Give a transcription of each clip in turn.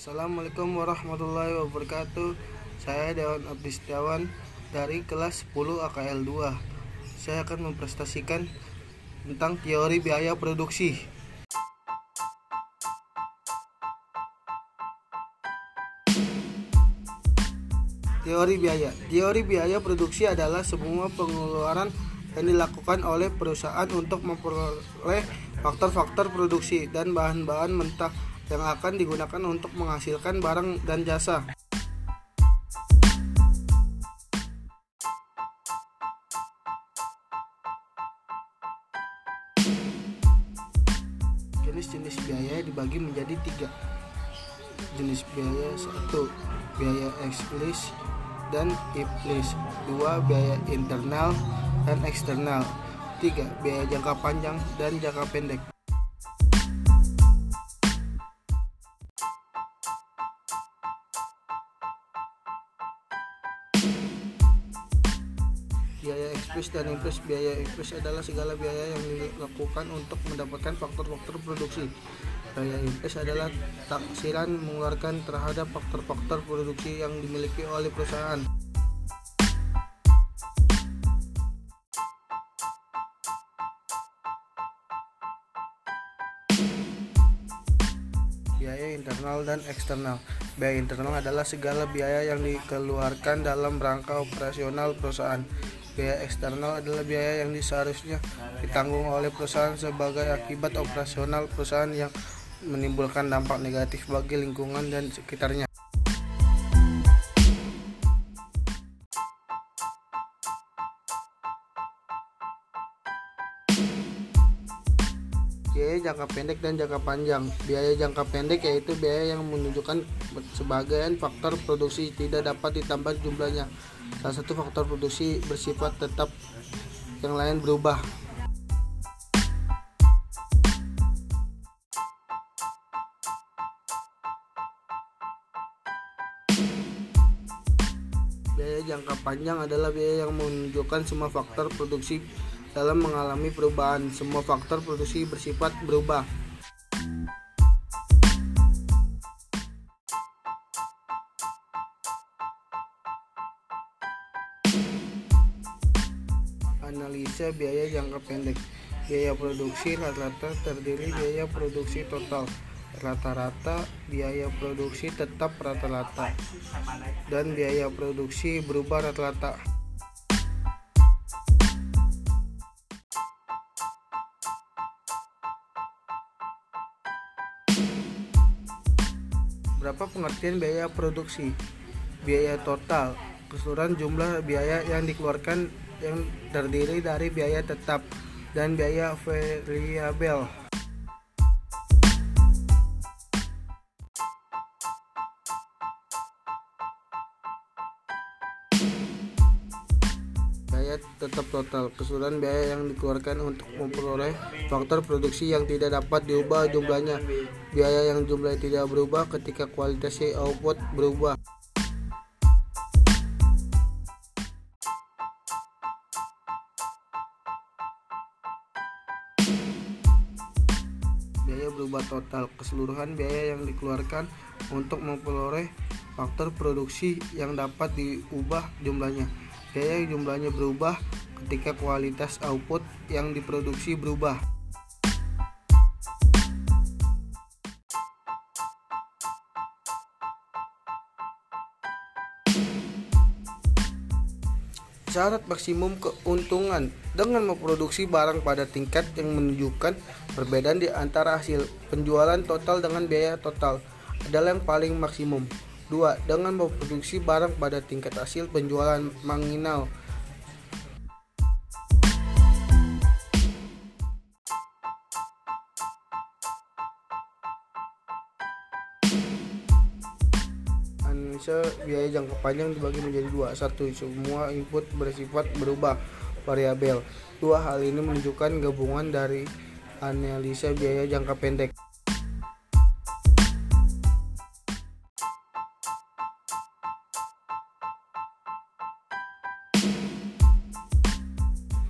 Assalamualaikum warahmatullahi wabarakatuh. Saya Dewan Abdi Setiawan dari kelas 10 AKL 2 Saya akan mempresentasikan tentang teori biaya produksi. Teori biaya. Teori biaya produksi adalah semua pengeluaran yang dilakukan oleh perusahaan untuk memperoleh faktor-faktor produksi dan bahan-bahan mentah yang akan digunakan untuk menghasilkan barang dan jasa. Jenis-jenis biaya dibagi menjadi tiga. Jenis biaya satu biaya eksplisit dan implis dua biaya internal dan eksternal. Tiga biaya jangka panjang dan jangka pendek Ekspres dan impres Biaya ekspres adalah segala biaya yang dilakukan untuk mendapatkan faktor-faktor produksi. Biaya impres adalah taksiran mengeluarkan terhadap faktor-faktor produksi yang dimiliki oleh perusahaan. Biaya internal dan eksternal. Biaya internal adalah segala biaya yang dikeluarkan dalam rangka operasional perusahaan. Biaya eksternal adalah biaya yang seharusnya ditanggung oleh perusahaan sebagai akibat operasional perusahaan yang menimbulkan dampak negatif bagi lingkungan dan sekitarnya. Biaya jangka pendek dan jangka panjang. Biaya jangka pendek yaitu biaya yang menunjukkan sebagian faktor produksi tidak dapat ditambah jumlahnya. Salah satu faktor produksi bersifat tetap, yang lain berubah. Biaya jangka panjang adalah biaya yang menunjukkan semua faktor produksi dalam mengalami perubahan. Semua faktor produksi bersifat berubah. Analisa biaya jangka pendek. Biaya produksi rata-rata terdiri biaya produksi total rata-rata biaya produksi tetap rata-rata dan biaya produksi berubah rata-rata. Berapa pengertian biaya produksi? Biaya total keseluruhan jumlah biaya yang dikeluarkan yang terdiri dari biaya tetap dan biaya variabel. biaya tetap total keseluruhan biaya yang dikeluarkan untuk memperoleh faktor produksi yang tidak dapat diubah jumlahnya biaya yang jumlahnya tidak berubah ketika kualitas output berubah berubah total keseluruhan biaya yang dikeluarkan untuk memperoleh faktor produksi yang dapat diubah jumlahnya. Biaya jumlahnya berubah ketika kualitas output yang diproduksi berubah Syarat maksimum keuntungan dengan memproduksi barang pada tingkat yang menunjukkan perbedaan di antara hasil penjualan total dengan biaya total adalah yang paling maksimum. 2. Dengan memproduksi barang pada tingkat hasil penjualan marginal analisa biaya jangka panjang dibagi menjadi dua. Satu semua input bersifat berubah variabel. Dua hal ini menunjukkan gabungan dari analisa biaya jangka pendek.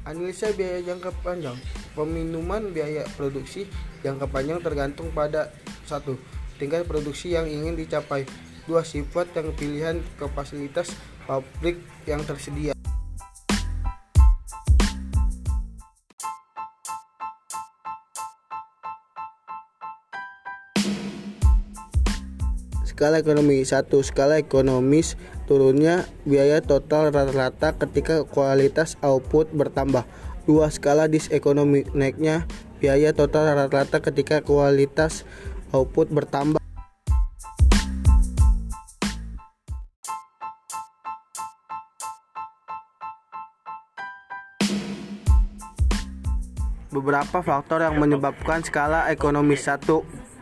Analisa biaya jangka panjang. Peminuman biaya produksi jangka panjang tergantung pada satu tingkat produksi yang ingin dicapai. Dua sifat yang pilihan ke fasilitas pabrik yang tersedia. Skala ekonomi 1. Skala ekonomis turunnya biaya total rata-rata ketika kualitas output bertambah. 2. Skala disekonomi naiknya biaya total rata-rata ketika kualitas output bertambah. Beberapa faktor yang menyebabkan skala ekonomi 1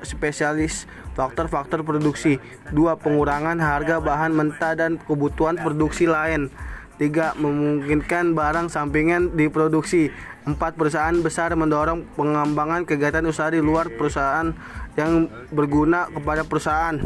spesialis faktor-faktor produksi. 2 pengurangan harga bahan mentah dan kebutuhan produksi lain. 3 memungkinkan barang sampingan diproduksi. 4 perusahaan besar mendorong pengembangan kegiatan usaha di luar perusahaan yang berguna kepada perusahaan